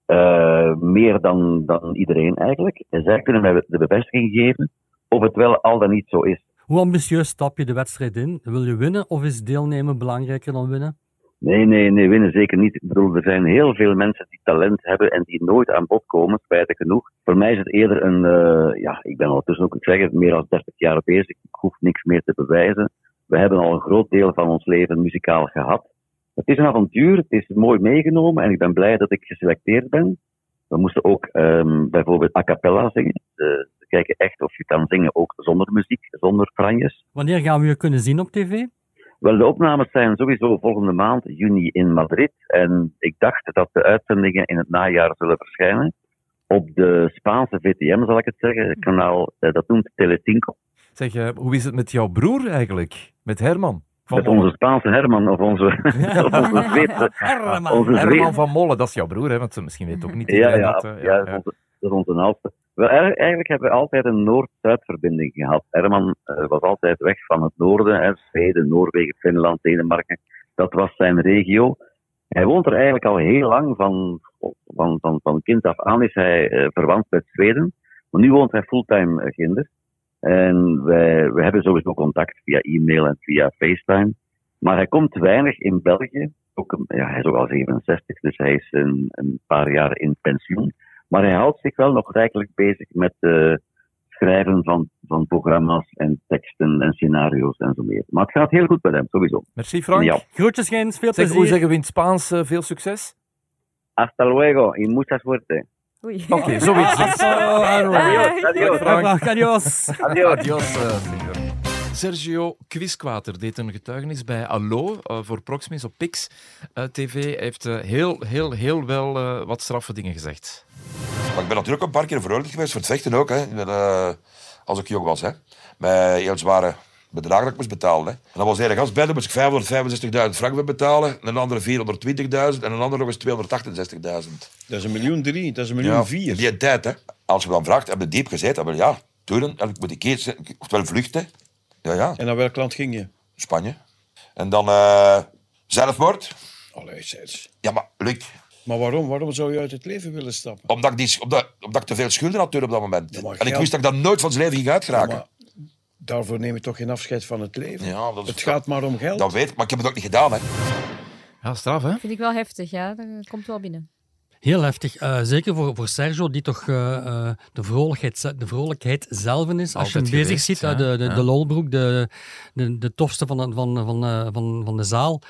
eh, meer dan, dan iedereen eigenlijk. En zij kunnen mij de bevestiging geven of het wel al dan niet zo is. Hoe ambitieus stap je de wedstrijd in? Wil je winnen of is deelnemen belangrijker dan winnen? Nee, nee, nee, winnen zeker niet. Ik bedoel, er zijn heel veel mensen die talent hebben en die nooit aan bod komen, spijtig genoeg. Voor mij is het eerder een, eh, ja, ik ben ondertussen ook, ik zeg het, meer dan 30 jaar bezig. Ik hoef niks meer te bewijzen. We hebben al een groot deel van ons leven muzikaal gehad. Het is een avontuur, het is mooi meegenomen en ik ben blij dat ik geselecteerd ben. We moesten ook ehm, bijvoorbeeld a cappella zingen. Kijken echt of je kan zingen ook zonder muziek, zonder franjes. Wanneer gaan we je kunnen zien op tv? Wel, de opnames zijn sowieso volgende maand, juni, in Madrid. En ik dacht dat de uitzendingen in het najaar zullen verschijnen. Op de Spaanse VTM, zal ik het zeggen. Het kanaal, eh, dat noemt Telecinco. Zeg, eh, hoe is het met jouw broer eigenlijk? Met Herman? Van Met Molle? onze Spaanse Herman, of onze, [laughs] [laughs] of onze Zweedse... Herman, onze Herman van Molle, dat is jouw broer, hè? Want ze misschien weet ook niet Ja, ja, dat. eh, ja, dat is onze- dat is onze oudste. Wel, eigenlijk hebben we altijd een Noord-Zuid-verbinding gehad. Herman eh, was altijd weg van het noorden, hè, Zweden, Noorwegen, Finland, Denemarken. Dat was zijn regio. Hij woont er eigenlijk al heel lang, van, van, van, van kind af aan is hij eh, verwant met Zweden. Maar nu woont hij fulltime eh, ginder. En wij, we hebben sowieso contact via e-mail en via FaceTime. Maar hij komt weinig in België. Ook, ja, hij is ook al 67, dus hij is een paar jaar in pensioen. Maar hij houdt zich wel nog rijkelijk bezig met eh, schrijven van, van programma's en teksten en scenario's en zo meer. Maar het gaat heel goed met hem, sowieso. Merci Frank. Ja. Groetjes Gens, veel Zeg, plezier. hoe zeggen we in het Spaans eh, veel succes? Hasta luego y mucha suerte. Oké, zoiets. [laughs] Adios, adios. Frank. Adios. Adios. Sergio Quisquater deed een getuigenis bij Allo eh, voor Proximus op Pix eh, TV. Hij heeft eh, heel, heel, heel wel wat straffe dingen gezegd. Maar ik ben natuurlijk een paar keer veroordeeld geweest voor het vechten ook. Hè. Met, eh, als ik jong was. Hè. Met heel zware bedragen dat ik moest betalen. Hè. En dat was eigenlijk als beide moest ik 565.000 frank voor betalen. En een andere 420.000 en een andere nog eens 268.000. Dat is een miljoen drie, dat is een miljoen Ja, vier. die tijd, hè. Als je dan vraagt, heb je diep gezeten? Wel ja, toen moet ik keer, oftewel vluchten. Ja, ja. En naar welk land ging je? Spanje. En dan eh, zelfmoord. Allee, zes. Ja, maar Luc, Maar waarom? Waarom zou je uit het leven willen stappen? omdat ik, die, omdat, omdat ik te veel schulden had toen op dat moment. en ik wist dat ik dat nooit van zijn leven ging uitgeraken. Ja, maar daarvoor neem je toch geen afscheid van het leven? Ja, dat is- het gaat maar om geld. Dat weet ik, maar ik heb het ook niet gedaan. Hè. Ja, straf, hè? Vind ik wel heftig, ja. Dat komt wel binnen. Heel heftig. Eh, zeker voor, voor Sergio, die toch eh, eh, de, vrolijkheid, de vrolijkheid zelf is. Als je hem bezig geweest, ziet, ja. de, de, Ja. de lolbroek, de, de, de tofste van, de- van, van, van, van de zaal.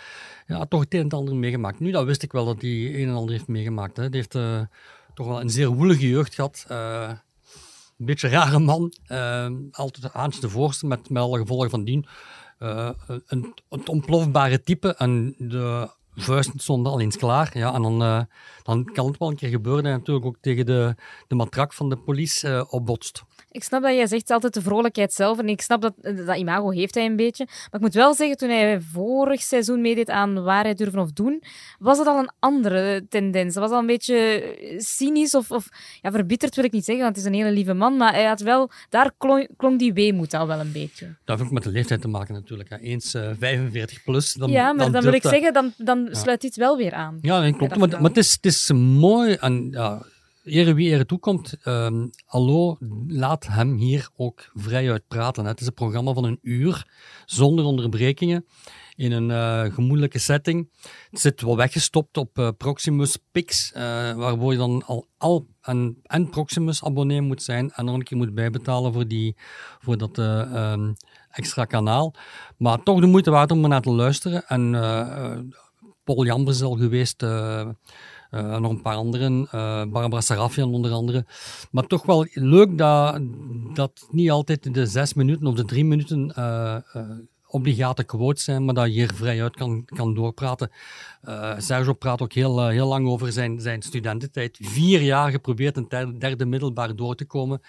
Ja, toch het een en ander meegemaakt. Nu, dat wist ik wel dat hij een en ander heeft meegemaakt. Hè. Die heeft toch wel een zeer woelige jeugd gehad. Eh, een beetje een rare man. Altijd haantje de voorste, met, met alle gevolgen van dien. Een, het ontplofbare type. En de vuisten stonden al eens klaar. Ja, en dan, eh, dan kan het wel een keer gebeuren dat je natuurlijk ook tegen de, de matrak van de politie eh, opbotst. Ik snap dat jij zegt altijd de vrolijkheid zelf. En ik snap dat dat imago heeft hij een beetje. Maar ik moet wel zeggen, toen hij vorig seizoen meedeed aan Waarheid Durven of Doen, was het al een andere tendens. Dat was al een beetje cynisch of, of ja, verbitterd wil ik niet zeggen, want het is een hele lieve man. Maar hij had wel, daar klonk, klonk die weemoed al wel een beetje. Dat heeft ook met de leeftijd te maken natuurlijk. Hè. Eens eh, 45 plus, dan ja, maar dan, wil durft ik dat- zeggen, dan, dan Ja. sluit dit wel weer aan. Ja, klopt. dat Maar, maar het, is, het is mooi en ja, ere wie ere toekomt. Allo laat hem hier ook vrij uit praten. Het is een programma van een uur, zonder onderbrekingen, in een eh, gemoedelijke setting. Het zit wel weggestopt op eh, Proximus Pix, eh, waarvoor je dan al, al een, en Proximus abonnee moet zijn en nog een keer moet bijbetalen voor, die, voor dat eh, ehm, extra kanaal. Maar toch de moeite waard om er naar te luisteren. En Paul Jambers is al geweest, eh, nog een paar anderen, eh, Barbara Sarafian onder andere. Maar toch wel leuk dat, dat niet altijd de zes minuten of de drie minuten eh, obligate quotes zijn, maar dat je hier vrij uit kan, kan doorpraten. Sergio praat ook heel, heel lang over zijn, zijn studententijd. Vier jaar geprobeerd een derde, middelbaar door te komen.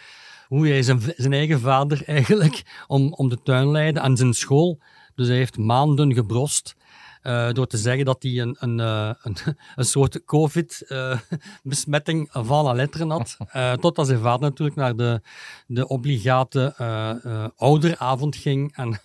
Hoe hij zijn, zijn eigen vader [laughs] eigenlijk om, om de tuin leidde en zijn school. Dus hij heeft maanden gebrost. Eh, door te zeggen dat hij een, een, eh, een, [laughs] een soort COVID-besmetting [laughs] van la letteren had. [laughs] Eh, totdat zijn vader natuurlijk naar de, de obligate eh, eh, ouderavond ging. En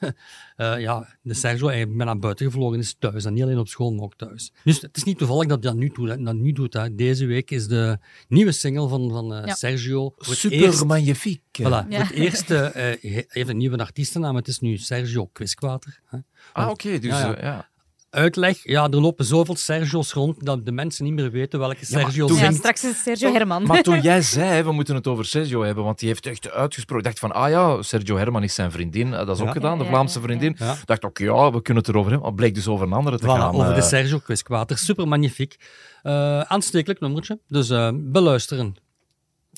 eh, ja, de Sergio eigenlijk met naar buiten gevlogen is thuis. En niet alleen op school, maar ook thuis. Dus het is niet toevallig dat hij dat nu doet. hè. Dat nu doet hè. Deze week is de nieuwe single van, van eh, Ja. Sergio. Super eerst- magnifiek. Voilà, Ja. het eerste eh, hij heeft een nieuwe artiestennaam. Het is nu Sergio Quisquater. hè. Ah, oké. dus ja, ja. Ja. Uitleg, ja, er lopen zoveel Sergio's rond dat de mensen niet meer weten welke Ja, Sergio toen- Ja, zingt. straks is het Sergio Herman. Maar toen jij [laughs] zei, we moeten het over Sergio hebben, want die heeft echt uitgesproken. Ik dacht van, ah ja, Sergio Herman is zijn vriendin. Eh, Dat is ook Ja. gedaan, de Ja, Vlaamse ja, vriendin. ja. Ik dacht ook, ja, we kunnen het erover hebben. Maar het bleek dus over een andere te Voilà, gaan. over de eh. Sergio Quisquater. Super magnifiek. Eh, aanstekelijk nummertje. Dus eh, beluisteren.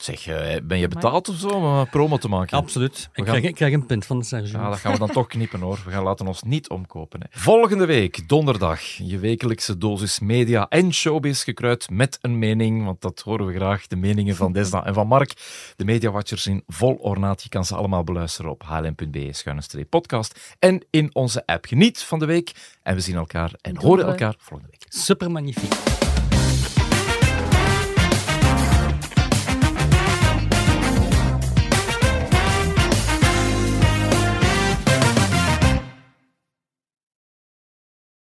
Zeg, eh, ben je betaald of zo om eh, promo te maken? Absoluut. We Ik, gaan- krijg, ik krijg een pint van de Sergio. Ja, dat gaan we dan toch knippen hoor. We gaan laten ons niet omkopen. Hè. Volgende week, donderdag, je wekelijkse dosis media en showbiz gekruid met een mening, want dat horen we graag, de meningen van Desna en van Mark. De Mediawatchers in vol ornaat. Je kan ze allemaal beluisteren op hlm.be-podcast en in onze app. Geniet van de week en we zien elkaar en horen elkaar volgende week. Super magnifiek.